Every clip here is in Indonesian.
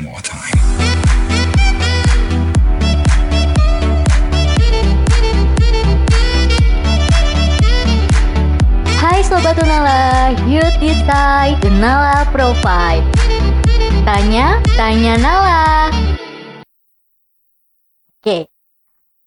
more time. Hai Sobat Unala, yuk decide Unala Provide Tanya, tanya Nala Oke,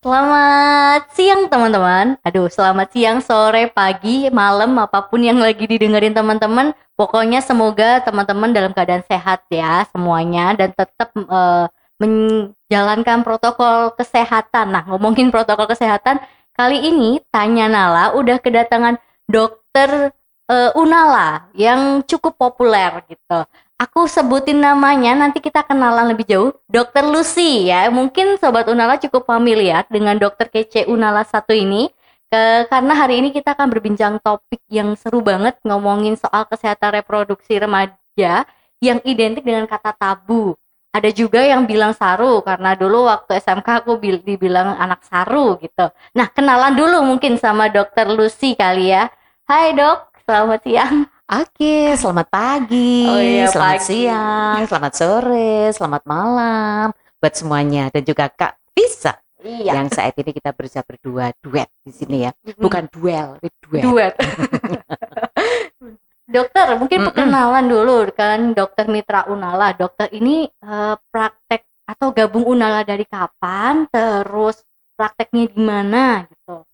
selamat siang teman-teman. Aduh, selamat siang, sore, pagi, malam, apa pun yang lagi didengerin teman-teman. Pokoknya semoga teman-teman dalam keadaan sehat ya semuanya Dan tetap eh, menjalankan protokol kesehatan. Nah, ngomongin protokol kesehatan Kali ini Tanya Nala udah kedatangan dokter eh, Unala yang cukup populer gitu. Aku sebutin namanya nanti kita kenalan lebih jauh. Dokter Lucy ya. Mungkin sobat Unala cukup familiar dengan dokter kece Unala satu ini. Ke- karena hari ini kita akan berbincang topik yang seru banget ngomongin soal kesehatan reproduksi remaja yang identik dengan kata tabu. Ada juga yang bilang saru karena dulu waktu SMK aku bil- dibilang anak saru gitu. Nah, kenalan dulu mungkin sama dokter Lucy kali ya. Hai dok, selamat siang. Oke, selamat pagi, Oh iya, selamat pagi. siang, selamat sore, selamat malam buat semuanya dan juga Kak Bisa Iya. yang saat ini kita berusaha berdua duet di sini ya, bukan duel, duet. duet. dokter, mungkin perkenalan dulu kan dokter Mitra Unala. Dokter ini eh, praktek atau gabung Unala dari kapan? Terus prakteknya di mana gitu.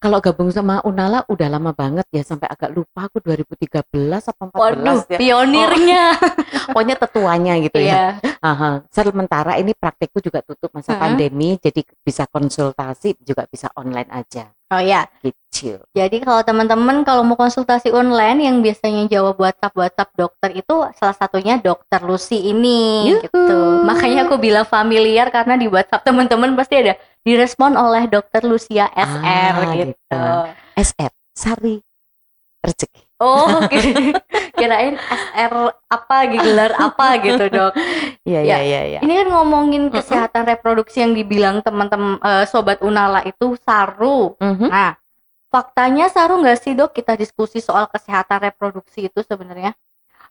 Kalau gabung sama Unala udah lama banget ya sampai agak lupa aku 2013 apa 14 Waduh, ya. pionirnya. Pokoknya tetuanya gitu ya. Iya. Aha. Sementara ini praktekku juga tutup masa Mm-mm. pandemi jadi bisa konsultasi juga bisa online aja Oh ya, gitu. Jadi kalau teman-teman kalau mau konsultasi online yang biasanya jawab WhatsApp WhatsApp dokter itu salah satunya dokter Lucy ini Yuhu. gitu. Makanya aku bilang familiar karena di WhatsApp teman-teman pasti ada direspon oleh dokter Lucia SR Ah, gitu. gitu. SF Sari Rezeki. Oh, kira- kirain SR apa gelar apa gitu, Dok. Iya Ya. iya iya iya. Ini kan ngomongin kesehatan reproduksi yang dibilang teman-teman eh, sobat Unala itu saru. Mhm. Nah, faktanya saru nggak sih dok kita diskusi soal kesehatan reproduksi itu sebenarnya?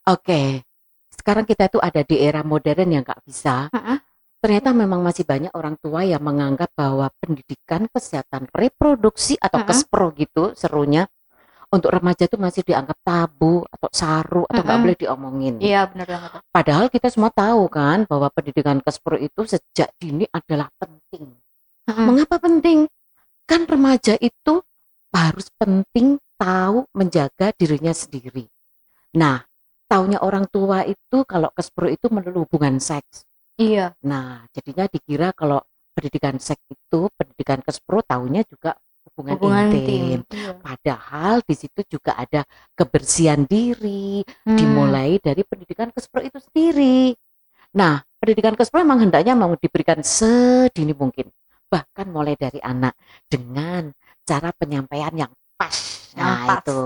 Oke. Sekarang kita itu ada di era modern yang nggak bisa. Heeh. Ternyata memang masih banyak orang tua yang menganggap bahwa pendidikan kesehatan reproduksi atau Mm-mm. kespro gitu serunya untuk remaja itu masih dianggap tabu atau saru atau nggak Mm-mm. boleh diomongin. Iya benar banget. Padahal kita semua tahu kan bahwa pendidikan kespro itu sejak dini adalah penting. Mm-mm. Mengapa penting? Kan remaja itu harus penting tahu menjaga dirinya sendiri. Nah, taunya orang tua itu kalau kespro itu melulu hubungan seks. Iya. Nah, jadinya dikira kalau pendidikan seks itu pendidikan kespro tahunya juga hubungan, Hubungan intim. intim. Iya. Padahal di situ juga ada kebersihan diri, Hmm. dimulai dari pendidikan kespro itu sendiri. Nah, pendidikan kespro memang hendaknya mau diberikan sedini mungkin, bahkan mulai dari anak dengan cara penyampaian yang pas. Yang Nah, pas. itu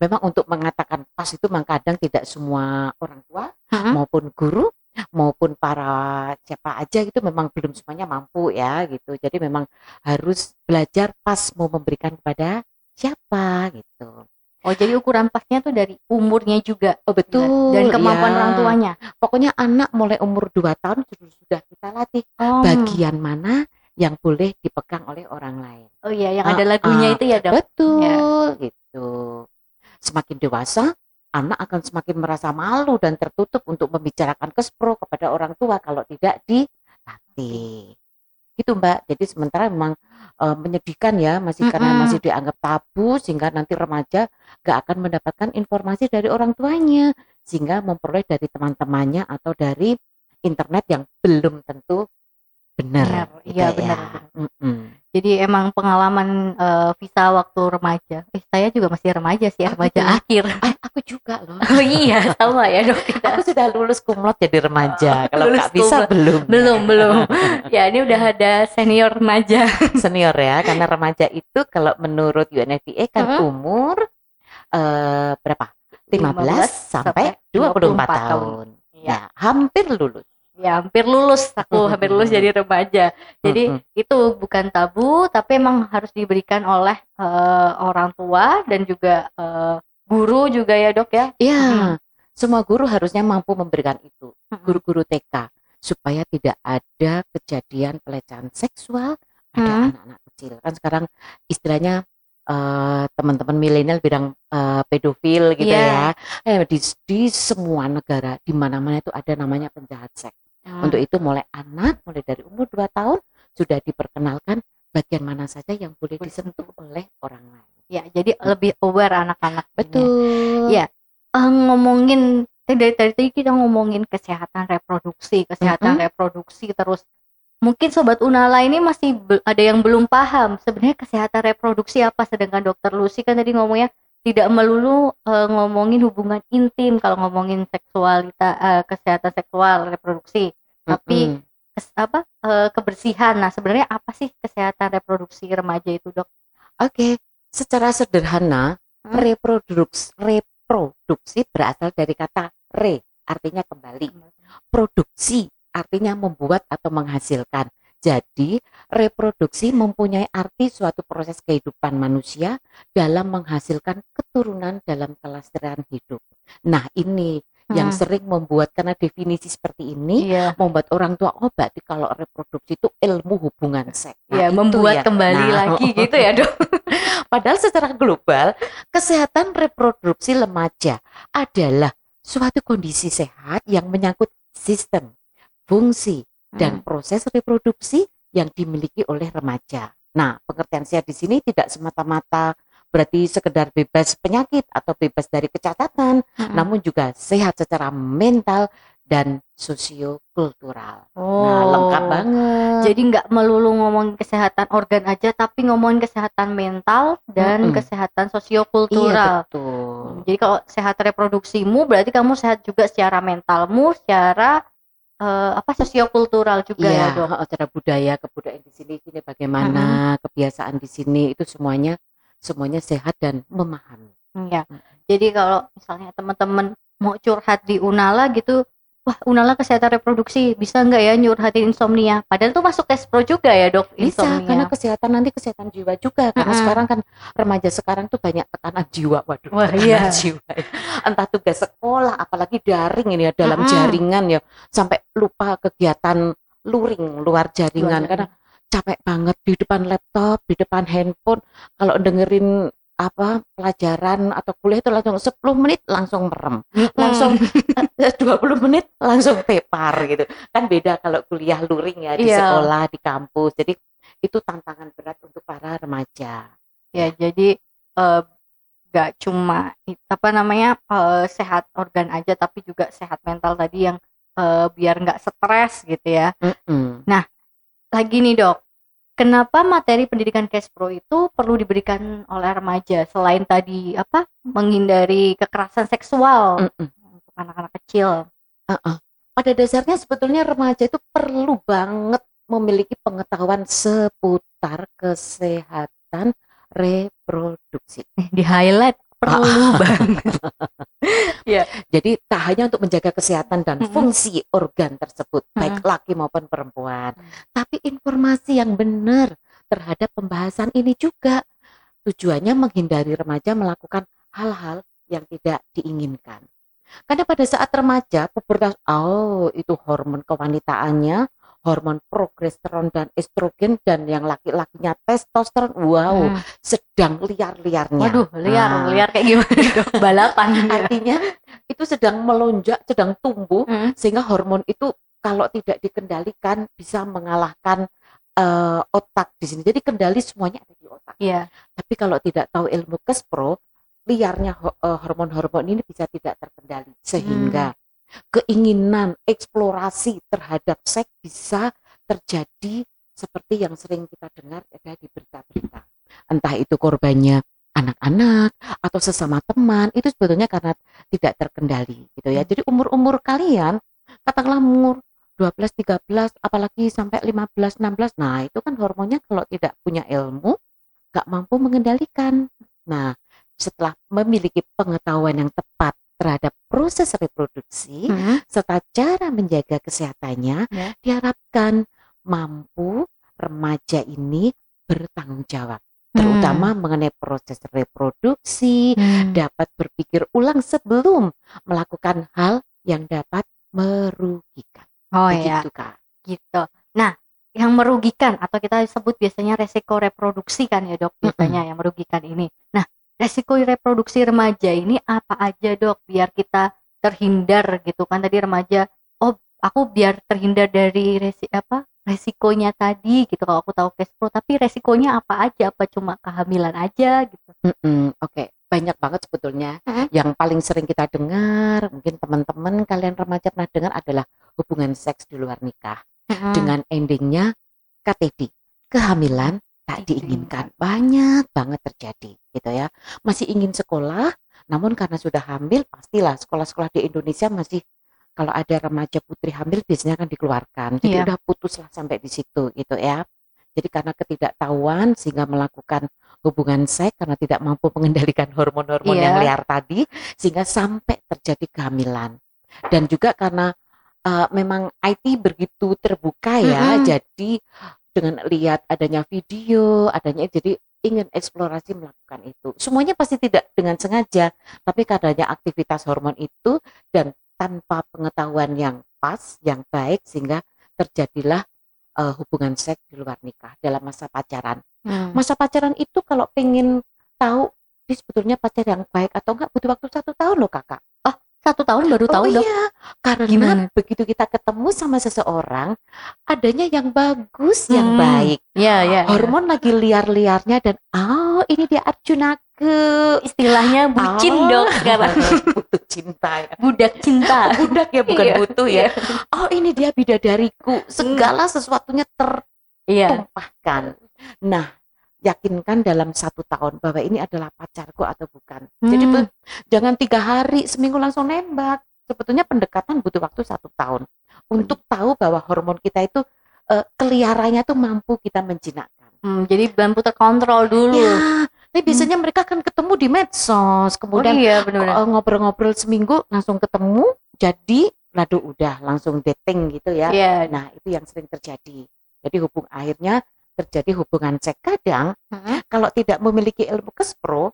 memang untuk mengatakan pas itu memang kadang tidak semua orang tua Mm-mm. maupun guru maupun para siapa aja gitu memang belum semuanya mampu ya gitu. Jadi memang harus belajar pas mau memberikan kepada siapa gitu. Oh jadi ukuran pasnya tuh dari umurnya juga Oh betul. dan kemampuan ya. orang tuanya. Pokoknya anak mulai umur 2 tahun sudah sudah kita latih Oh. bagian mana yang boleh dipegang oleh orang lain. Oh iya yang ada Ah, lagunya ah. itu ya dok. Betul gitu. Semakin dewasa anak akan semakin merasa malu dan tertutup untuk membicarakan kespro kepada orang tua kalau tidak dilatih. Gitu Mbak. Jadi sementara memang eh, menyedihkan ya masih karena masih dianggap tabu sehingga nanti remaja gak akan mendapatkan informasi dari orang tuanya sehingga memperoleh dari teman-temannya atau dari internet yang belum tentu benar. Benar, gitu iya, ya. benar. Jadi emang pengalaman eh, Visa waktu remaja. Eh saya juga masih remaja sih, Oh, remaja ya? akhir. Ah, aku juga loh. Oh iya sama ya dok kita. Aku sudah lulus kumlot jadi remaja. Kalau Kak bisa belum. Belum belum. Ya ini udah ada senior remaja. Senior ya, karena remaja itu kalau menurut UNFPA kan Mhm. umur eh berapa? 15, sampai 24, tahun. Iya. Ya, hampir lulus. Ya hampir lulus aku hampir lulus jadi remaja. Jadi Mm-mm. itu bukan tabu tapi emang harus diberikan oleh eh, orang tua dan juga eh, guru juga ya dok ya. Iya, Mm-mm. semua guru harusnya mampu memberikan itu. Guru-guru TK. supaya tidak ada kejadian pelecehan seksual pada Hmm. anak-anak kecil. Kan sekarang istilahnya eh, teman-teman milenial bilang eh, pedofil gitu Iya. ya. Eh, di, di semua negara di mana-mana itu ada namanya penjahat seks. Hmm. Untuk itu mulai anak mulai dari umur 2 tahun sudah diperkenalkan bagian mana saja yang boleh disentuh oleh orang lain. ya jadi lebih aware anak-anak. Betul. Iya. Eh, ngomongin eh, dari tadi kita ngomongin kesehatan reproduksi, kesehatan reproduksi terus mungkin sobat Unala ini masih ada yang belum paham sebenarnya kesehatan reproduksi apa sedangkan dokter Lucy kan tadi ngomongnya tidak melulu eh, ngomongin hubungan intim kalau ngomongin seksualita eh, kesehatan seksual reproduksi tapi Mm-mm. kes- apa eh, kebersihan nah sebenarnya apa sih kesehatan reproduksi remaja itu dok Oke, secara sederhana Hmm. reproduksi reproduksi berasal dari kata re artinya kembali. Produksi artinya membuat atau menghasilkan. Jadi, reproduksi mempunyai arti suatu proses kehidupan manusia dalam menghasilkan keturunan dalam kelestarian hidup. Nah, ini yang Hmm. sering membuat karena definisi seperti ini iya membuat orang tua oh berarti kalau reproduksi itu ilmu hubungan seks. Nah, itu membuat ya. kembali Nah, lagi gitu ya dok Padahal secara global, kesehatan reproduksi remaja adalah suatu kondisi sehat yang menyangkut sistem, fungsi, dan Hmm. proses reproduksi yang dimiliki oleh remaja. Nah, pengertian sehat di sini tidak semata-mata berarti sekedar bebas penyakit atau bebas dari kecacatan, Mm-mm. namun juga sehat secara mental dan sosiokultural. Oh. Nah, lengkap banget. Jadi nggak melulu ngomongin kesehatan organ aja, tapi ngomongin kesehatan mental dan Mm-mm. kesehatan iya sosiokultural. betul. Jadi kalau sehat reproduksimu, berarti kamu sehat juga secara mentalmu, secara eh, apa sosiokultural juga ya Iya, dok. heeh, cara budaya, kebudayaan di sini sini bagaimana, kebiasaan di sini itu semuanya semuanya sehat dan memahami. Iya. Jadi kalau misalnya teman-teman mau curhat di Unala gitu, wah Unala kesehatan reproduksi bisa nggak ya nyurhatin insomnia? Padahal tuh masuk tes pro juga ya dok Bisa insomnia. karena kesehatan nanti kesehatan jiwa juga karena Mm-mm. sekarang kan remaja sekarang tuh banyak tekanan jiwa, waduh. Wah, tekanan iya. jiwa. Entah tugas sekolah apalagi daring ini ya dalam Mm-mm. jaringan ya sampai lupa kegiatan luring luar jaringan Luar karena capek banget di depan laptop, di depan handphone kalau dengerin apa pelajaran atau kuliah itu langsung 10 menit langsung merem. Langsung eh, 20 menit langsung tepar gitu. Kan beda kalau kuliah luring ya di Iya. sekolah di kampus. Jadi itu tantangan berat untuk para remaja. Ya jadi eh, nggak cuma apa namanya eh, sehat organ aja tapi juga sehat mental tadi yang eh, biar nggak stres gitu ya. Mm-mm. lagi nih dok kenapa materi pendidikan Kespro itu perlu diberikan oleh remaja? Selain tadi apa menghindari kekerasan seksual Mm-mm. untuk anak-anak kecil. Pada dasarnya sebetulnya remaja itu perlu banget memiliki pengetahuan seputar kesehatan reproduksi. Di highlight perlu banget Jadi tak hanya untuk menjaga kesehatan dan Mm-mm. fungsi organ tersebut, baik laki maupun perempuan, Mm. tapi informasi yang benar terhadap pembahasan ini juga. Tujuannya menghindari remaja melakukan hal-hal yang tidak diinginkan. Karena pada saat remaja, pubertas, oh itu hormon kewanitaannya, hormon progesteron dan estrogen dan yang laki-lakinya testosteron, wow, Hmm. sedang liar-liarnya. waduh liar Nah, liar kayak gimana balapan artinya itu sedang melonjak, sedang tumbuh Hmm. sehingga hormon itu kalau tidak dikendalikan bisa mengalahkan eh, otak di sini. Jadi kendali semuanya ada di otak. Iya. Tapi kalau tidak tahu ilmu kespro, liarnya eh, hormon-hormon ini bisa tidak terkendali sehingga keinginan eksplorasi terhadap seks bisa terjadi seperti yang sering kita dengar ada di berita-berita. Entah itu korbannya anak-anak atau sesama teman itu sebetulnya karena tidak terkendali gitu ya. Hmm. Jadi umur-umur kalian katakanlah umur 12, 13 apalagi sampai 15, 16. Nah, itu kan hormonnya kalau tidak punya ilmu nggak mampu mengendalikan. Nah, setelah memiliki pengetahuan yang tepat terhadap proses reproduksi Hmm. serta cara menjaga kesehatannya, Ya. diharapkan mampu remaja ini bertanggung jawab, terutama mengenai proses reproduksi, Hmm. dapat berpikir ulang sebelum melakukan hal yang dapat merugikan. Oh iya, Begitu Kak. gitu. Nah, yang merugikan atau kita sebut biasanya resiko reproduksi kan ya dok biasanya yang merugikan ini. Nah, resiko reproduksi remaja ini apa aja dok biar kita terhindar gitu kan tadi remaja. Oh, aku biar terhindar dari resi apa resikonya tadi gitu kalau aku tahu cash flow tapi resikonya apa aja apa cuma kehamilan aja gitu. Mm-mm, Oke, banyak banget sebetulnya. Mm-mm. Yang paling sering kita dengar, mungkin teman-teman kalian remaja pernah dengar adalah hubungan seks di luar nikah Mm-mm. dengan endingnya KTD, kehamilan tak diinginkan. Banyak banget terjadi, gitu ya. Masih ingin sekolah, namun karena sudah hamil, pastilah sekolah-sekolah di Indonesia masih kalau ada remaja putri hamil biasanya kan dikeluarkan. Jadi Iya. udah putuslah sampai di situ, gitu ya. Jadi karena ketidaktahuan sehingga melakukan hubungan seks karena tidak mampu mengendalikan hormon-hormon Iya. yang liar tadi sehingga sampai terjadi kehamilan. Dan juga karena uh, memang IT begitu terbuka ya, Mm-mm. jadi dengan lihat adanya video, adanya jadi ingin eksplorasi melakukan itu. Semuanya pasti tidak dengan sengaja, tapi karenanya aktivitas hormon itu dan tanpa pengetahuan yang pas, yang baik sehingga terjadilah uh, hubungan seks di luar nikah dalam masa pacaran. Hmm. Masa pacaran itu kalau pengen tahu ini sebetulnya pacar yang baik atau enggak butuh waktu satu tahun loh kakak. Satu tahun baru tahu oh dok. iya, karena Gimana? begitu kita ketemu sama seseorang, adanya yang bagus, yang Hmm. baik. Iya iya. Hormon lagi liar-liarnya dan oh ini dia Arjunaku. Istilahnya bucin Oh. dok sekarang. butuh cinta ya. Budak cinta. Budak ya bukan Iya. butuh ya. Oh ini dia bidadariku. Segala sesuatunya Iya. tertumpahkan. Nah, yakinkan dalam satu tahun bahwa ini adalah pacarku atau bukan. Jadi Hmm. be- jangan tiga hari seminggu langsung nembak. Sebetulnya pendekatan butuh waktu satu tahun untuk tahu bahwa hormon kita itu eh, keliarannya tuh mampu kita menjinakkan. Hmm, jadi mampu terkontrol dulu. Ya, tapi biasanya mereka kan ketemu di medsos, oh kemudian iya benar-benar. eh, ngobrol-ngobrol seminggu langsung ketemu, jadi lalu udah langsung dating gitu ya. Iya. Nah itu yang sering terjadi. Jadi hubung akhirnya terjadi hubungan seks kadang Hmm. kalau tidak memiliki ilmu kespro,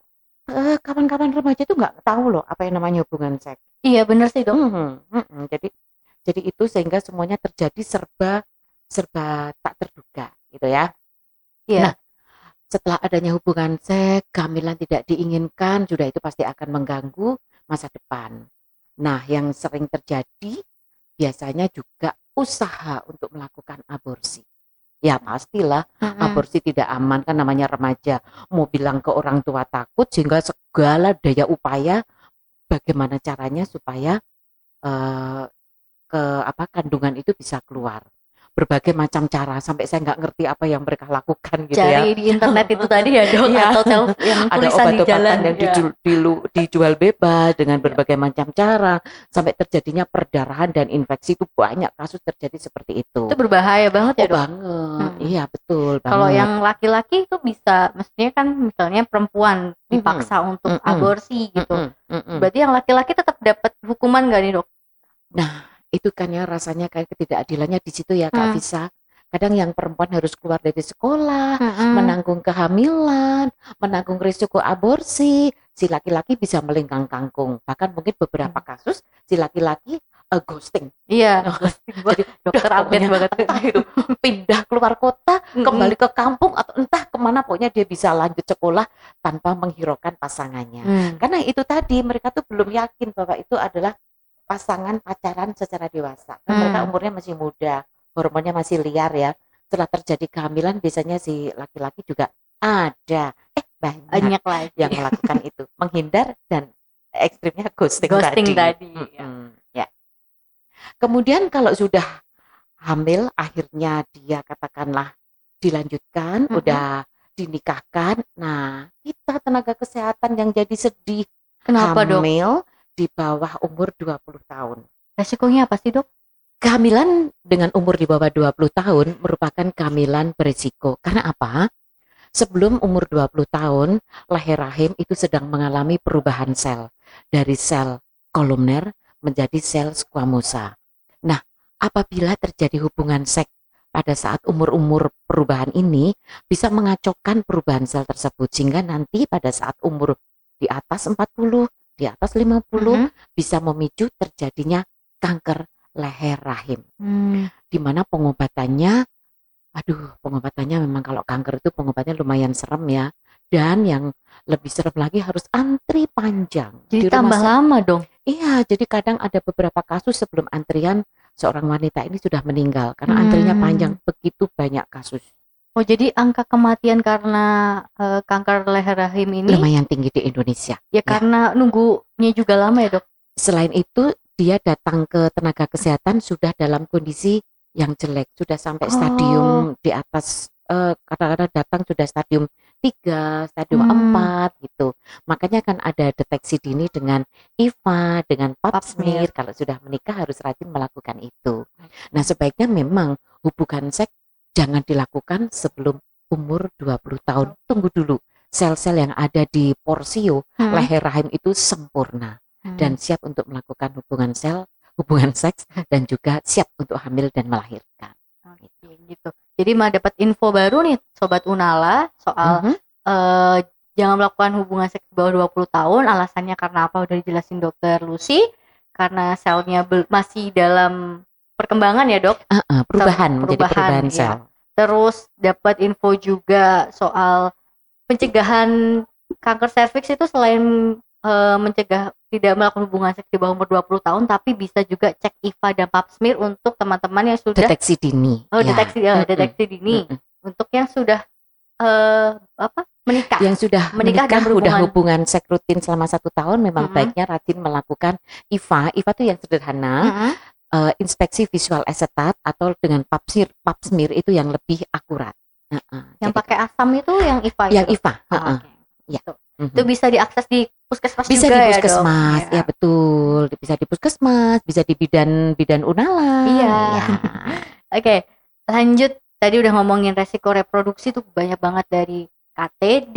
eh, kawan-kawan remaja itu nggak tahu loh apa yang namanya hubungan seks. Iya benar sih dok. Mhm, mhm. Jadi jadi itu sehingga semuanya terjadi serba serba tak terduga gitu ya. Iya. Nah, setelah adanya hubungan seks, kehamilan tidak diinginkan, sudah itu pasti akan mengganggu masa depan. Nah, yang sering terjadi biasanya juga usaha untuk melakukan aborsi. Ya pastilah. Mm-mm. aborsi tidak aman kan namanya remaja. Mau bilang ke orang tua takut sehingga segala daya upaya bagaimana caranya supaya eh, ke apa kandungan itu bisa keluar berbagai macam cara sampai saya nggak ngerti apa yang mereka lakukan gitu ya Cari di internet itu tadi ya dok Iya. atau self yang ada obat-obatan yang Iya. dijual, dijual bebas dengan berbagai macam cara sampai terjadinya perdarahan dan infeksi itu banyak kasus terjadi seperti itu. Itu berbahaya banget ya Oh dok. banget, Hmm. iya betul Kalau yang laki-laki itu bisa, maksudnya kan misalnya perempuan dipaksa untuk Mm-mm. aborsi gitu. Mm-mm, mm-mm. Berarti yang laki-laki tetap dapat hukuman gak nih dok? Nah, itu kan ya rasanya kayak ketidakadilannya di situ ya Kak Hmm. Visa. Kadang yang perempuan harus keluar dari sekolah, Mm-mm. menanggung kehamilan, menanggung risiko aborsi. Si laki-laki bisa melenggang kangkung. Bahkan mungkin beberapa Hmm. kasus si laki-laki eh, ghosting. Iya. Jadi Dokter update pokoknya banget. entah itu pindah keluar kota, Mm-mm. kembali ke kampung atau entah ke mana pokoknya dia bisa lanjut sekolah tanpa menghiraukan pasangannya. Hmm. Karena itu tadi mereka tuh belum yakin bahwa itu adalah pasangan pacaran secara dewasa. Kan Hmm. Mereka umurnya masih muda, hormonnya masih liar ya. Setelah terjadi kehamilan biasanya si laki-laki juga ada eh banyak, Banyak lagi. yang melakukan itu, menghindar dan ekstrimnya ghosting, Ghosting tadi, ya. Mm-mm, ya. Kemudian kalau sudah hamil akhirnya dia katakanlah dilanjutkan, Mm-mm. udah dinikahkan. Nah, kita tenaga kesehatan yang jadi sedih Kenapa dok? Di bawah umur 20 tahun. Resikonya apa sih dok? Kehamilan dengan umur di bawah 20 tahun merupakan kehamilan berisiko. Karena apa? Sebelum umur 20 tahun, leher rahim itu sedang mengalami perubahan sel dari sel kolumner menjadi sel squamosa. Nah, apabila terjadi hubungan seks pada saat umur-umur perubahan ini bisa mengacaukan perubahan sel tersebut sehingga nanti pada saat umur di atas 40, di atas 50 Mhm. bisa memicu terjadinya kanker leher rahim Hmm. di mana pengobatannya aduh pengobatannya memang kalau kanker itu pengobatannya lumayan serem ya dan yang lebih serem lagi harus antri panjang Jadi Di tambah lama dong. iya jadi kadang ada beberapa kasus sebelum antrian seorang wanita ini sudah meninggal karena antrinya Hmm. panjang begitu banyak kasus Oh jadi angka kematian karena eh, kanker leher rahim ini lumayan tinggi di Indonesia. Ya karena nunggunya juga lama ya dok. selain itu dia datang ke tenaga kesehatan sudah dalam kondisi yang jelek sudah sampai Oh. stadium di atas eh, kadang-kadang datang sudah stadium 3, stadium Hmm. 4 gitu. Makanya kan ada deteksi dini dengan IVA dengan pap smear. kalau sudah menikah harus rajin melakukan itu. Nah sebaiknya memang hubungan seks jangan dilakukan sebelum umur 20 tahun tunggu dulu sel-sel yang ada di porsio Hmm. leher rahim itu sempurna Hmm. dan siap untuk melakukan hubungan sel, hubungan seks dan juga siap untuk hamil dan melahirkan. Oke, gitu. Jadi mah dapat info baru nih sobat Unala soal Mhm. eh, jangan melakukan hubungan seks di bawah 20 tahun. Alasannya karena apa? Udah dijelasin dokter Lucy. Karena selnya masih dalam perkembangan ya dok. Ah, ah, perubahan menjadi perubahan, perubahan iya. sel. Terus dapat info juga soal pencegahan kanker serviks itu selain eh, mencegah tidak melakukan hubungan seks di bawah umur 20 tahun, tapi bisa juga cek IVA dan pap smear untuk teman-teman yang sudah Deteksi dini. oh ya. deteksi eh, Mm-mm. deteksi dini Mm-mm. untuk yang sudah eh apa menikah. Yang sudah Menikah menikah, dan sudah hubungan seks rutin selama satu tahun, memang Mhm. baiknya rajin melakukan IVA. IVA itu yang sederhana, Mm-mm. Eh, inspeksi visual asetat atau dengan pap smear, pap smear itu yang lebih akurat. Ah, ah. Yang Jadi pakai asam itu yang IVA yang itu. IVA. Oh, ah, ah. oke. Ya. Gitu. Mhm. Itu bisa diakses di puskesmas bisa juga di ya, puskesmas Ya. ya, betul bisa di puskesmas bisa di bidan bidan unala Iya. ya. Oke, lanjut. Tadi udah ngomongin resiko reproduksi tuh banyak banget dari KTD,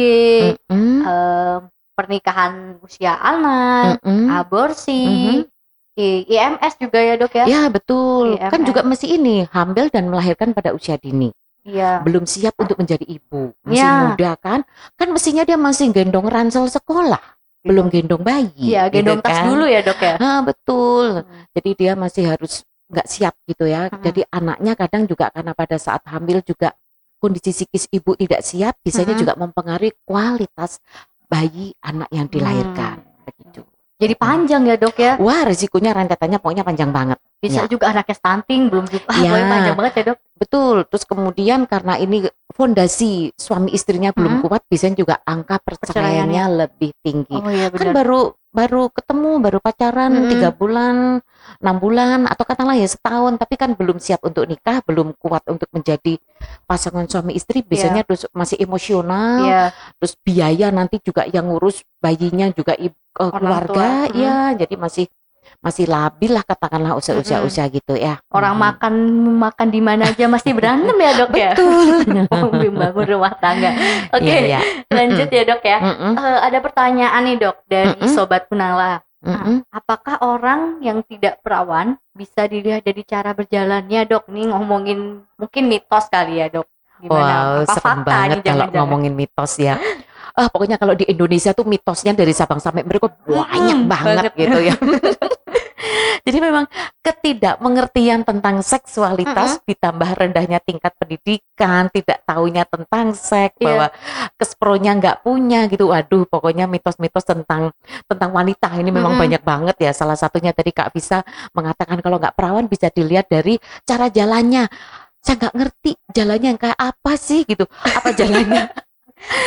Mm-mm, eh, pernikahan usia anak, mm-mm. aborsi, Mhm. I- IMS juga ya dok ya? ya betul kan IMS. juga masih ini hamil dan melahirkan pada usia dini Iya. belum siap untuk menjadi ibu masih Ya. muda kan kan mestinya dia masih gendong ransel sekolah belum gendong bayi Iya, gitu gendong tas kan. dulu ya dok ya. Ah, betul Hmm. jadi dia masih harus nggak siap gitu ya. Mm-mm. Jadi anaknya kadang juga karena pada saat hamil juga kondisi psikis ibu tidak siap, biasanya Mm-mm. juga mempengaruhi kualitas bayi anak yang dilahirkan. Hmm. Begitu. Jadi panjang ya dok ya. Wah, resikonya rentetannya pokoknya panjang banget. Bisa Ya. juga anaknya stunting belum juga. Ya. pokoknya panjang banget ya dok. Betul. Terus kemudian karena ini fondasi suami istrinya belum Mm-mm. kuat, biasanya juga angka perceraiannya lebih tinggi. Oh iya kan benar. baru baru ketemu baru pacaran tiga bulan enam bulan atau katakanlah ya setahun. Tapi kan belum siap untuk nikah belum kuat untuk menjadi pasangan suami istri. Biasanya terus masih emosional Iya. terus biaya nanti juga yang ngurus bayinya juga Orang keluarga. tua, ya jadi masih masih labil lah katakanlah usia-usia Mm-mm. usia gitu ya Orang Mhm. makan makan di mana aja masih berantem ya dok ya. betul Membangun rumah tangga. Oke, Iya, iya. lanjut ya dok ya. Mm-mm, Eh, ada pertanyaan nih dok dari sobat Kunala. mm-mm. Apakah orang yang tidak perawan bisa dilihat dari cara berjalannya dok? Nih ngomongin mungkin mitos kali ya dok. Wow, Apa serem fakta banget nih kalau ngomongin mitos ya. Ah, pokoknya kalau di Indonesia tuh mitosnya dari Sabang sampai Merauke banyak Mm, banget, banget. gitu ya. Jadi memang ketidakmengertian tentang seksualitas ditambah rendahnya tingkat pendidikan, tidak tahunya tentang seks, Iya. bahwa kespronya nggak punya gitu. Waduh, pokoknya mitos-mitos tentang tentang wanita ini memang Mm-mm. banyak banget ya. Salah satunya tadi Kak Visa mengatakan kalau nggak perawan bisa dilihat dari cara jalannya. Saya nggak ngerti jalannya yang kayak apa sih gitu. Apa jalannya?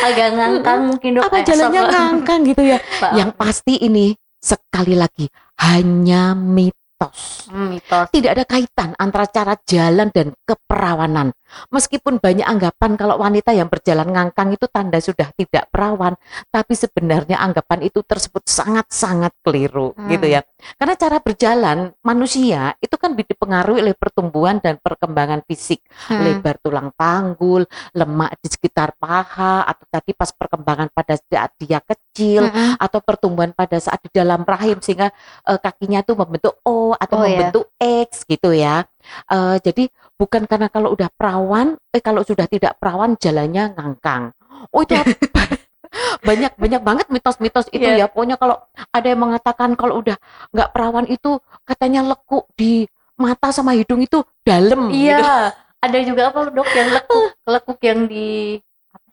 Agak ngangkang mungkin dok. apa Eh, jalannya ngangkang gitu ya. Yang pasti ini sekali lagi hanya mitos. Hmm, mitos. Tidak ada kaitan antara cara jalan dan keperawanan. Meskipun banyak anggapan kalau wanita yang berjalan ngangkang itu tanda sudah tidak perawan, tapi sebenarnya anggapan itu tersebut sangat-sangat keliru Hmm. gitu ya. Karena cara berjalan manusia itu kan dipengaruhi oleh pertumbuhan dan perkembangan fisik Hmm. lebar tulang panggul, lemak di sekitar paha, atau tadi pas perkembangan pada saat dia kecil, Mm-mm. atau pertumbuhan pada saat di dalam rahim sehingga eh, kakinya tuh membentuk O atau Oh, iya. membentuk X gitu ya. Eh, jadi bukan karena kalau udah perawan, eh kalau sudah tidak perawan jalannya ngangkang. Oh itu banyak banyak banget mitos-mitos itu Iya. ya. Pokoknya kalau ada yang mengatakan kalau udah nggak perawan itu katanya lekuk di mata sama hidung itu dalam gitu. Iya, ada juga apa dok yang lekuk, lekuk yang di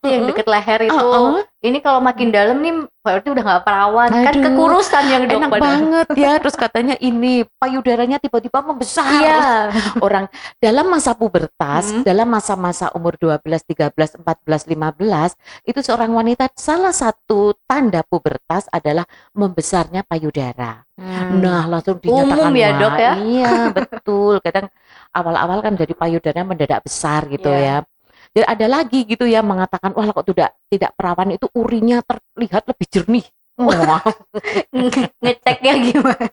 yang deket leher itu. Uh-uh. Ini kalau makin dalam nih berarti udah nggak perawan. Kan Aduh, kekurusan yang dok enak badan. banget ya terus katanya ini payudaranya tiba-tiba membesar Iya. orang dalam masa pubertas Hmm. dalam masa-masa umur 12 13 14 15 itu seorang wanita salah satu tanda pubertas adalah membesarnya payudara Hmm. nah langsung dinyatakan Umum ya, Dok, ya? iya betul kadang awal-awal kan dari payudaranya mendadak besar gitu Iya. ya dan ada lagi gitu ya mengatakan wah kok tidak tidak perawan itu urinya terlihat lebih jernih Wah, ngeceknya gimana?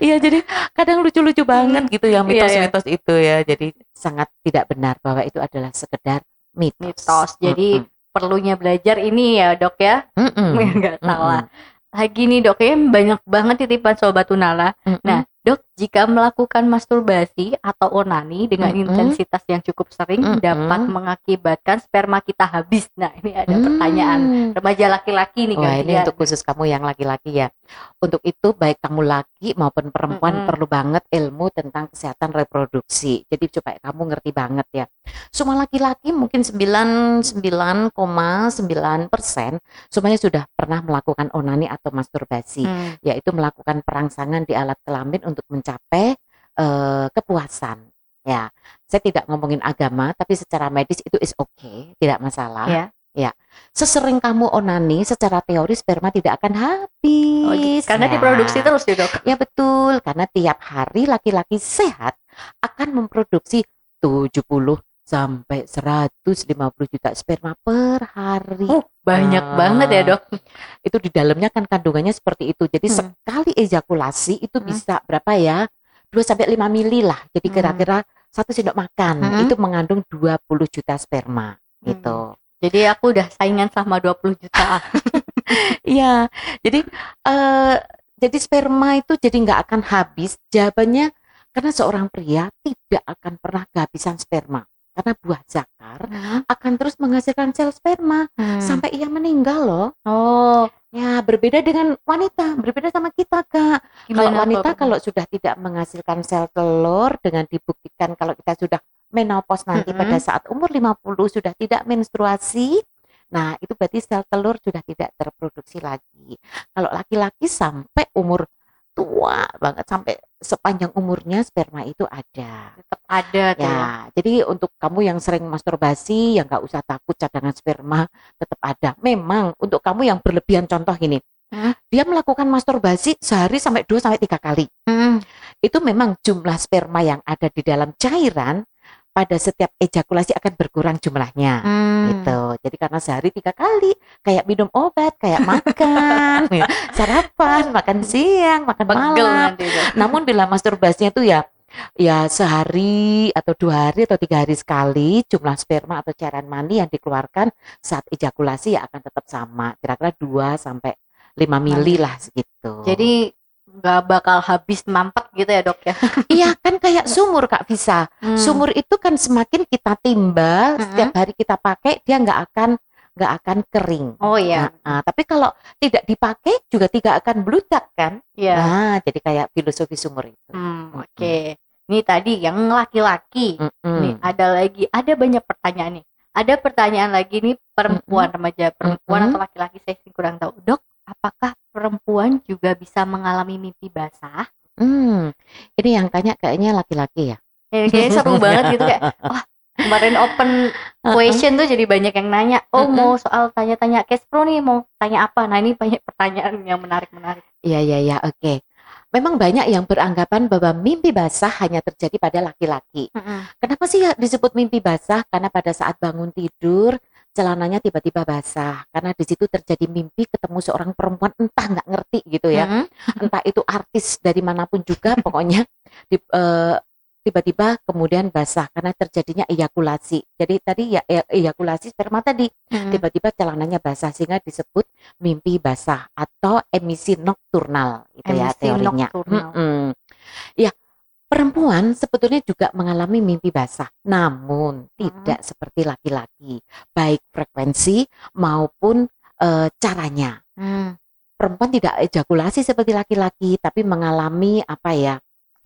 Iya jadi kadang lucu-lucu banget gitu ya Iya, iya. mitos-mitos itu ya. Jadi sangat tidak benar bahwa itu adalah sekedar mitos. Mitos. Jadi Mm-mm. perlunya belajar ini ya dok ya. Nggak salah. Mm-mm. Lagi nih dok ya banyak banget titipan sobat tunala. Mm-mm. Nah, dok, jika melakukan masturbasi atau onani dengan Mm-mm. intensitas yang cukup sering Mm-mm. dapat mengakibatkan sperma kita habis. Nah, ini ada Hmm. pertanyaan remaja laki-laki nih Wah ini untuk khusus kamu yang laki-laki ya. Untuk itu baik kamu laki maupun perempuan Mm-mm. perlu banget ilmu tentang kesehatan reproduksi. Jadi supaya kamu ngerti banget ya. Semua laki-laki mungkin 99,9 persen semuanya sudah pernah melakukan onani atau masturbasi. Hmm. yaitu melakukan perangsangan di alat kelamin untuk mencapai eh, kepuasan. Ya, saya tidak ngomongin agama, tapi secara medis itu is okay, tidak masalah. Ya. Ya, sesering kamu onani, secara teori sperma tidak akan habis. Oh. Karena Ya. diproduksi terus ya dok. Ya betul, karena tiap hari laki-laki sehat akan memproduksi 70 sampai 150 juta sperma per hari. Uh, banyak Ah. banget ya dok. itu di dalamnya kan kandungannya seperti itu. Jadi Hmm. sekali ejakulasi itu Hmm. bisa berapa ya? 2 sampai 5 mili lah. Jadi Hmm. kira-kira satu sendok makan Hmm. itu mengandung 20 juta sperma gitu. Jadi aku udah saingan sama 20 juta. Iya. Jadi eh jadi sperma itu jadi nggak akan habis. Jawabannya karena seorang pria tidak akan pernah kehabisan sperma. Karena buah zakar akan terus menghasilkan sel sperma Hmm. sampai ia meninggal loh. Oh, Ya, berbeda dengan wanita, berbeda sama kita, Kak. Kalau gimana wanita tuh? kalau sudah tidak menghasilkan sel telur dengan dibuktikan kalau kita sudah menopause nanti Mm-mm. pada saat umur 50 sudah tidak menstruasi, nah itu berarti sel telur sudah tidak terproduksi lagi. Kalau laki-laki sampai umur tua banget sampai sepanjang umurnya sperma itu ada. tetap ada tuh. ya. Ya, jadi untuk kamu yang sering masturbasi, yang nggak usah takut cadangan sperma tetap ada. Memang untuk kamu yang berlebihan contoh gini, Hmm. dia melakukan masturbasi sehari sampai dua sampai tiga kali. Hmm. Itu memang jumlah sperma yang ada di dalam cairan pada setiap ejakulasi akan berkurang jumlahnya. Hmm. Gitu. Jadi karena sehari tiga kali, kayak minum obat, kayak makan, ya, sarapan, makan siang, makan Pegel malam. nanti tuh. Namun bila masturbasinya itu ya ya sehari atau dua hari atau tiga hari sekali jumlah sperma atau cairan mani yang dikeluarkan saat ejakulasi ya akan tetap sama kira-kira 2 sampai 5 mili lah segitu. Jadi nggak bakal habis mampet gitu ya dok ya. iya kan kayak sumur Kak Visa. Hmm. Sumur itu kan semakin kita timbal Hmm. setiap hari kita pakai dia nggak akan nggak akan kering. Oh iya, Nah, tapi kalau tidak dipakai juga tidak akan bludak kan? iya. Nah, jadi kayak filosofi sumur itu. Hmm, Oke. Ini tadi yang laki-laki. Mm-mm. Nih ada lagi, ada banyak pertanyaan nih. Ada pertanyaan lagi nih perempuan remaja perempuan Mm-mm. atau laki-laki saya sih kurang tahu. Dok, apakah perempuan juga bisa mengalami mimpi basah? Hmm, ini yang tanya kayaknya laki-laki ya. Ya, kayaknya seru banget gitu kayak wah kemarin open question tuh jadi banyak yang nanya oh mau soal tanya-tanya cash pro nih mau tanya apa nah ini banyak pertanyaan yang menarik-menarik Iya, iya, iya, oke. Memang banyak yang beranggapan bahwa mimpi basah hanya terjadi pada laki-laki. Kenapa sih ya disebut mimpi basah? Karena pada saat bangun tidur, celananya tiba-tiba basah. Karena di situ terjadi mimpi ketemu seorang perempuan entah nggak ngerti gitu ya. Mm-mm. Entah itu artis dari mana pun juga, pokoknya di- eh, tiba-tiba kemudian basah karena terjadinya ejakulasi. Jadi tadi ya e- ejakulasi sperma tadi Mm-mm. tiba-tiba celananya basah sehingga disebut mimpi basah atau emisi nokturnal itu ya Emisi teorinya. nokturnal. Mm-mm. Ya, perempuan sebetulnya juga mengalami mimpi basah, namun tidak seperti laki-laki, baik frekuensi maupun eh, caranya. Hmm. Perempuan tidak ejakulasi seperti laki-laki, tapi mengalami apa ya?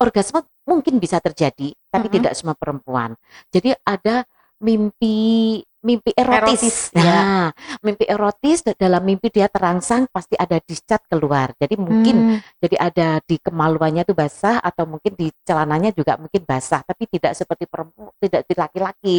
orgasme mungkin bisa terjadi, tapi Mm-mm. tidak semua perempuan. Jadi ada mimpi mimpi erotis. Erotis, nah, ya. mimpi erotis da- dalam mimpi dia terangsang pasti ada discharge keluar. Jadi mungkin Hmm. jadi ada di kemaluannya itu basah atau mungkin di celananya juga mungkin basah, tapi tidak seperti perempuan, tidak di laki-laki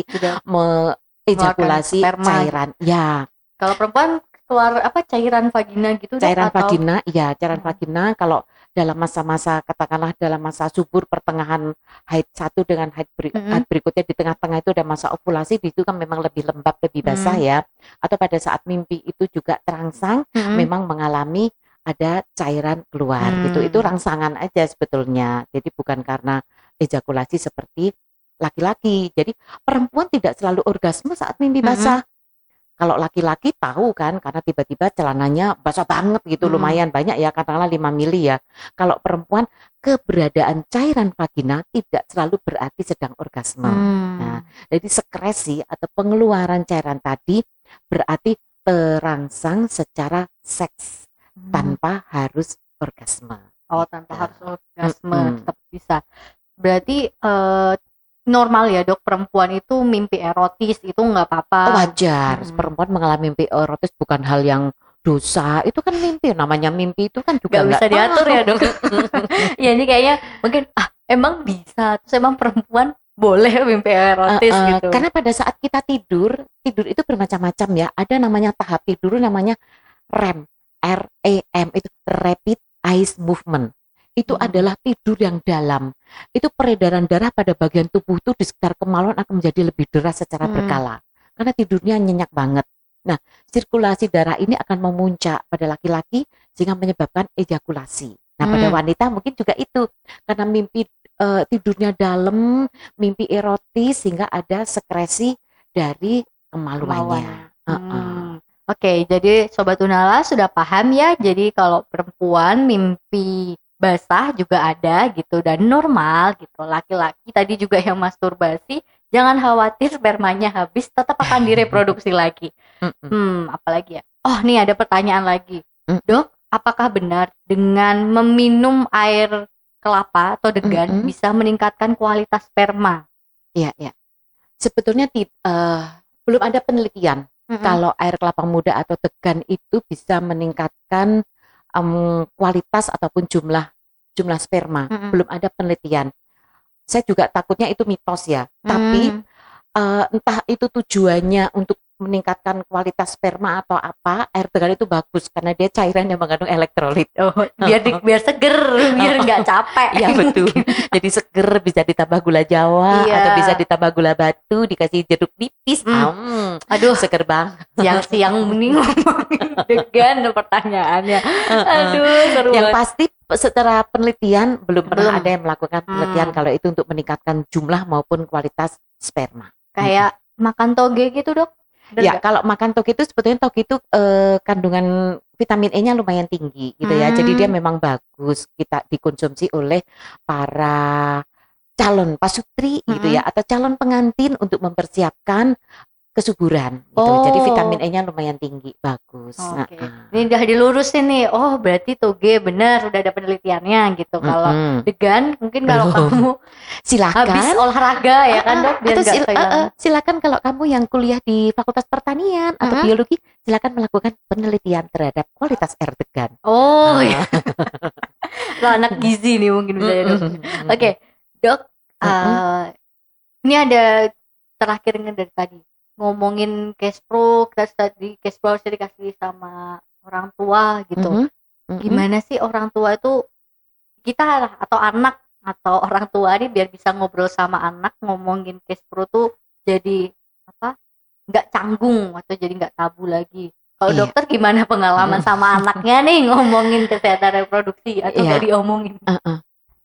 sperma. cairan. Ya, Kalau perempuan keluar apa cairan vagina gitu cairan vagina, iya cairan Hmm. vagina kalau dalam masa-masa katakanlah dalam masa subur pertengahan haid satu dengan haid, beri- Mm-mm. haid berikutnya di tengah-tengah itu ada masa ovulasi di situ kan memang lebih lembab lebih basah Hmm. ya atau pada saat mimpi itu juga terangsang Mm-mm. memang mengalami ada cairan keluar gitu Hmm. itu rangsangan aja sebetulnya jadi bukan karena ejakulasi seperti laki-laki jadi perempuan tidak selalu orgasme saat mimpi basah kalau laki-laki tahu kan karena tiba-tiba celananya basah banget gitu Hmm. lumayan banyak ya katakanlah 5 mili ya kalau perempuan keberadaan cairan vagina tidak selalu berarti sedang orgasme Hmm. Nah, jadi sekresi atau pengeluaran cairan tadi berarti terangsang secara seks Hmm. tanpa harus orgasme. Oh, tanpa Gitu. harus orgasme Mm-mm. tetap bisa. Berarti eh, normal ya dok perempuan itu mimpi erotis itu nggak apa-apa. Oh, wajar, Mm-mm. perempuan mengalami mimpi erotis bukan hal yang dosa. Itu kan mimpi, namanya mimpi itu kan juga Nggak bisa diatur ya dok. ya ini kayaknya mungkin ah emang bisa. Terus emang perempuan boleh mimpi erotis Eh, eh, gitu. Karena pada saat kita tidur, tidur itu bermacam-macam ya. Ada namanya tahap tidur namanya REM, REM itu rapid eyes movement. Itu Hmm. adalah tidur yang dalam. Itu peredaran darah pada bagian tubuh itu di sekitar kemaluan akan menjadi lebih deras secara Hmm. berkala. Karena tidurnya nyenyak banget. Nah, sirkulasi darah ini akan memuncak pada laki-laki sehingga menyebabkan ejakulasi. Nah, pada Hmm. wanita mungkin juga itu karena mimpi eh, tidurnya dalam, mimpi erotis sehingga ada sekresi dari kemaluannya. Heeh. Hmm. Oke, jadi sobat Unala sudah paham ya. Jadi kalau perempuan mimpi basah juga ada gitu dan normal gitu. Laki-laki tadi juga yang masturbasi, jangan khawatir spermanya habis, tetap akan direproduksi lagi. Hmm, apalagi ya? Oh, nih ada pertanyaan lagi. Mm. Dok, apakah benar dengan meminum air kelapa atau degan Mm-mm. bisa meningkatkan kualitas sperma? Iya, iya. Sebetulnya eh, belum ada penelitian Mm-mm. kalau air kelapa muda atau degan itu bisa meningkatkan em, kualitas ataupun jumlah jumlah sperma. Mm-mm. Belum ada penelitian. Saya juga takutnya itu mitos ya. Tapi Hmm. eh, entah itu tujuannya untuk meningkatkan kualitas sperma atau apa, air degan itu bagus karena dia cairan yang mengandung elektrolit. Oh, biar di- biar seger, biar nggak capek. Iya betul. Jadi seger bisa ditambah gula jawa Iya. atau bisa ditambah gula batu, dikasih jeruk nipis. Hmm. Hmm, Aduh, seger banget. siang-siang mending ngomongin degan pertanyaannya. Aduh, seru Yang banget. pasti secara penelitian belum pernah Belum. ada yang melakukan penelitian Hmm. kalau itu untuk meningkatkan jumlah maupun kualitas sperma. Kayak makan toge gitu, Dok. Bener ya, kalau makan toge itu sebetulnya toge itu eh, kandungan vitamin E-nya lumayan tinggi gitu ya. Jadi Hmm. dia memang bagus kita dikonsumsi oleh para calon pasutri gitu Mm-mm. ya atau calon pengantin untuk mempersiapkan kesuburan gitu. Jadi Oh. vitamin E-nya lumayan tinggi, bagus. Oke. Nah, Ini udah dilurusin nih. Oh, berarti toge bener udah ada penelitiannya gitu. Kalau mm-mm. degan mungkin kalau Belum. kamu silakan habis olahraga ya kan, Dok, biar Atau sil- eh, eh, silakan kalau kamu yang kuliah di Fakultas Pertanian atau Mm-mm. biologi, silakan melakukan penelitian terhadap kualitas air degan. Oh, Ah. ya. Lo anak gizi nih mungkin bisa ya, Dok. Oke, Dok. Mm-mm. eh, ini ada terakhirnya dari tadi ngomongin cash pro, kita tadi cash pro harus dikasih sama orang tua gitu. Mhm. Mhm. Gimana sih orang tua itu kita lah atau anak atau orang tua nih biar bisa ngobrol sama anak ngomongin cash pro tuh jadi apa? nggak canggung atau jadi nggak tabu lagi. Kalau Iya. dokter gimana pengalaman Mm. sama anaknya nih ngomongin kesehatan reproduksi atau Iya. nggak diomongin? Uh-uh.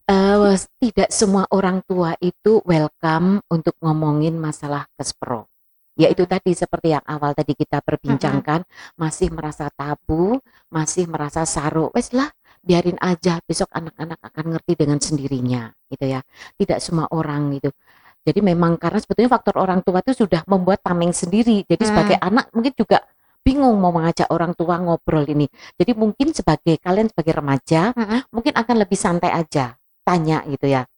Eh, was- tidak semua orang tua itu welcome untuk ngomongin masalah kespro. Yaitu tadi seperti yang awal tadi kita perbincangkan, masih merasa tabu, masih merasa saru. Wes lah, biarin aja besok anak-anak akan ngerti dengan sendirinya, gitu ya. Tidak semua orang gitu. Jadi memang karena sebetulnya faktor orang tua itu sudah membuat tameng sendiri. Jadi Hmm. sebagai anak mungkin juga bingung mau mengajak orang tua ngobrol ini. Jadi mungkin sebagai kalian sebagai remaja Mm-mm. mungkin akan lebih santai aja. tanya gitu ya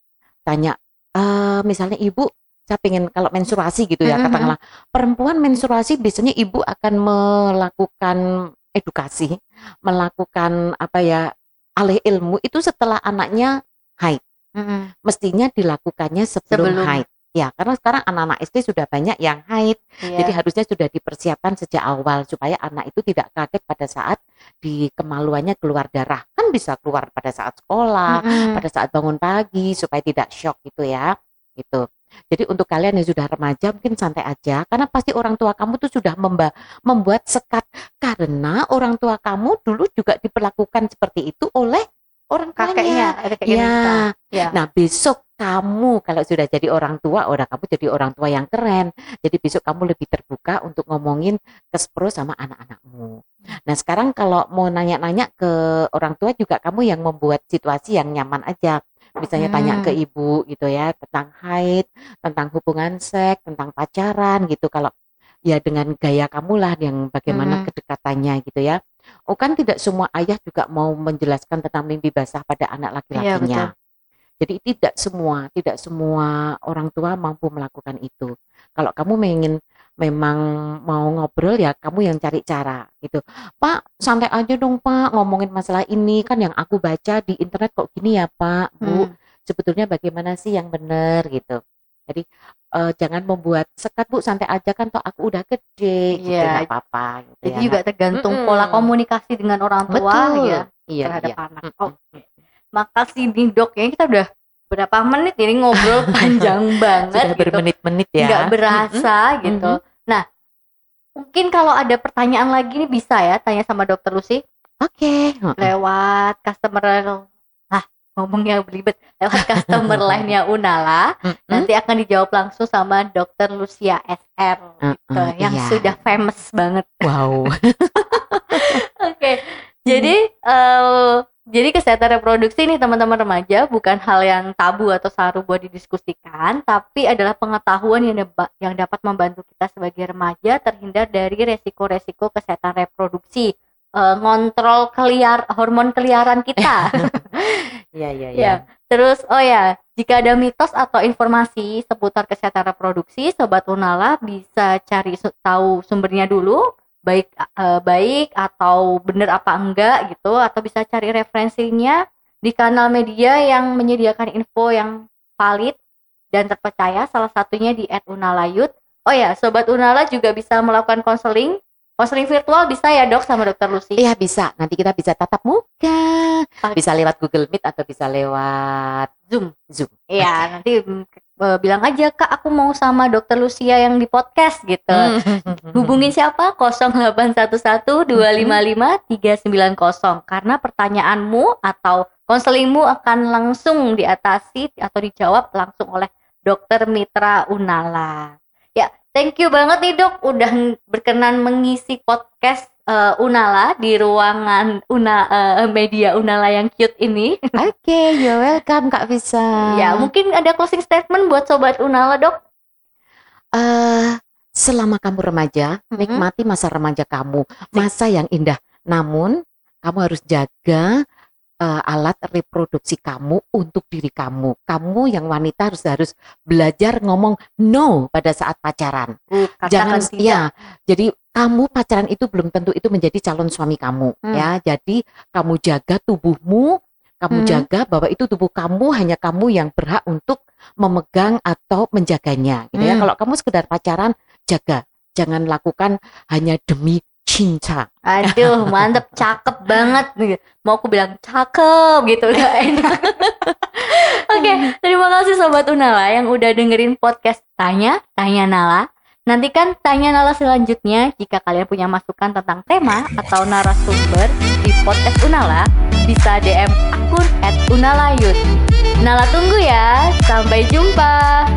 tanya eh misalnya ibu saya pengen kalau menstruasi gitu ya Mm-mm. katakanlah perempuan menstruasi biasanya ibu akan melakukan edukasi melakukan apa ya alih ilmu itu setelah anaknya Mm-mm. mestinya dilakukannya sebelum, Sebelum. haid ya karena sekarang anak-anak SD sudah banyak yang haid Iya. jadi harusnya sudah dipersiapkan sejak awal supaya anak itu tidak kaget pada saat di kemaluannya keluar darah kan bisa keluar pada saat sekolah Mm-mm. pada saat bangun pagi supaya tidak shock gitu ya gitu jadi untuk kalian yang sudah remaja mungkin santai aja karena pasti orang tua kamu tuh sudah memba- membuat sekat karena orang tua kamu dulu juga diperlakukan seperti itu oleh orang kakeknya kakeknya ya. Ya. Nah, besok kamu kalau sudah jadi orang tua, udah kamu jadi orang tua yang keren. Jadi besok kamu lebih terbuka untuk ngomongin kespro sama anak-anakmu. Nah, sekarang kalau mau nanya-nanya ke orang tua juga kamu yang membuat situasi yang nyaman aja. Misalnya tanya Hmm. ke ibu gitu ya tentang haid, tentang hubungan seks, tentang pacaran gitu. Kalau ya dengan gaya kamu lah yang bagaimana Hmm. kedekatannya gitu ya. Oh kan tidak semua ayah juga mau menjelaskan tentang mimpi basah pada anak Iya, laki-lakinya. Jadi tidak semua, tidak semua orang tua mampu melakukan itu. Kalau kamu ingin memang mau ngobrol ya kamu yang cari cara gitu. Pak, santai aja dong Pak ngomongin masalah ini kan yang aku baca di internet kok gini ya Pak, Bu. Hmm. Sebetulnya bagaimana sih yang benar gitu. Jadi eh, jangan membuat sekat Bu, santai aja kan toh aku udah gede gitu Iya. nggak apa-apa gitu Jadi ya. juga tergantung Mm-mm. pola komunikasi dengan orang tua Betul. ya Iya, terhadap iya. anak. Mm-mm. Oh, makasih nih dok ya kita udah berapa menit ini ngobrol panjang banget Sudah gitu. bermenit-menit ya. Nggak berasa gitu. Nah, mungkin kalau ada pertanyaan lagi nih bisa ya tanya sama dokter Lucy Oke. heeh. lewat customer ah ngomongnya belibet lewat customer line-nya Unala nanti akan dijawab langsung sama dokter Lucia SR gitu, yang iya. sudah famous banget. Wow. Oke, jadi eh, jadi kesehatan reproduksi nih teman-teman remaja bukan hal yang tabu atau saru buat didiskusikan, tapi adalah pengetahuan yang yang dapat membantu kita sebagai remaja terhindar dari resiko-resiko kesehatan reproduksi, eh, ngontrol keliar hormon keliaran kita. Iya, iya, Ya. iya. Terus, oh ya, jika ada mitos atau informasi seputar kesehatan reproduksi, Sobat Unala bisa cari tahu sumbernya dulu, baik eh, baik atau benar apa enggak gitu, atau bisa cari referensinya di kanal media yang menyediakan info yang valid dan terpercaya, salah satunya di @unalayut. Oh ya, Sobat Unala juga bisa melakukan konseling, konseling virtual bisa ya dok sama dokter Lucy. Iya bisa. Nanti kita bisa tatap muka. Bisa lewat Google Meet atau bisa lewat Zoom. Zoom. Iya, nanti eh, bilang aja Kak, aku mau sama Dokter Lucia yang di podcast gitu. Hubungin siapa? 0811-255-390 karena pertanyaanmu atau konselingmu akan langsung diatasi atau dijawab langsung oleh Dokter Mitra Unala. Ya, thank you banget nih Dok udah berkenan mengisi podcast eh, Unala di ruangan Una eh, media Unala yang cute ini. Oke, you're welcome Kak Visa. Ya, mungkin ada closing statement buat sobat Unala, Dok. Eh, selama kamu remaja, Mhm. nikmati masa remaja kamu, masa yang indah. Namun, kamu harus jaga eh, alat reproduksi kamu untuk diri kamu. Kamu yang wanita harus harus belajar ngomong no pada saat pacaran. Jangan tidak. ya. Jadi kamu pacaran itu belum tentu itu menjadi calon suami kamu Hmm. ya. Jadi kamu jaga tubuhmu, kamu Hmm. jaga bahwa itu tubuh kamu hanya kamu yang berhak untuk memegang atau menjaganya gitu ya. Hmm. Kalau kamu sekedar pacaran, jaga. Jangan lakukan hanya demi cinta. Aduh, mantep, cakep banget. Mau aku bilang cakep gitu, gak enak. Oke, terima kasih Sobat Unala yang udah dengerin podcast Tanya, Tanya Nala. Nantikan Tanya Nala selanjutnya jika kalian punya masukan tentang tema atau narasumber di podcast Unala, bisa DM akun @unalayut. Nala tunggu ya, sampai jumpa.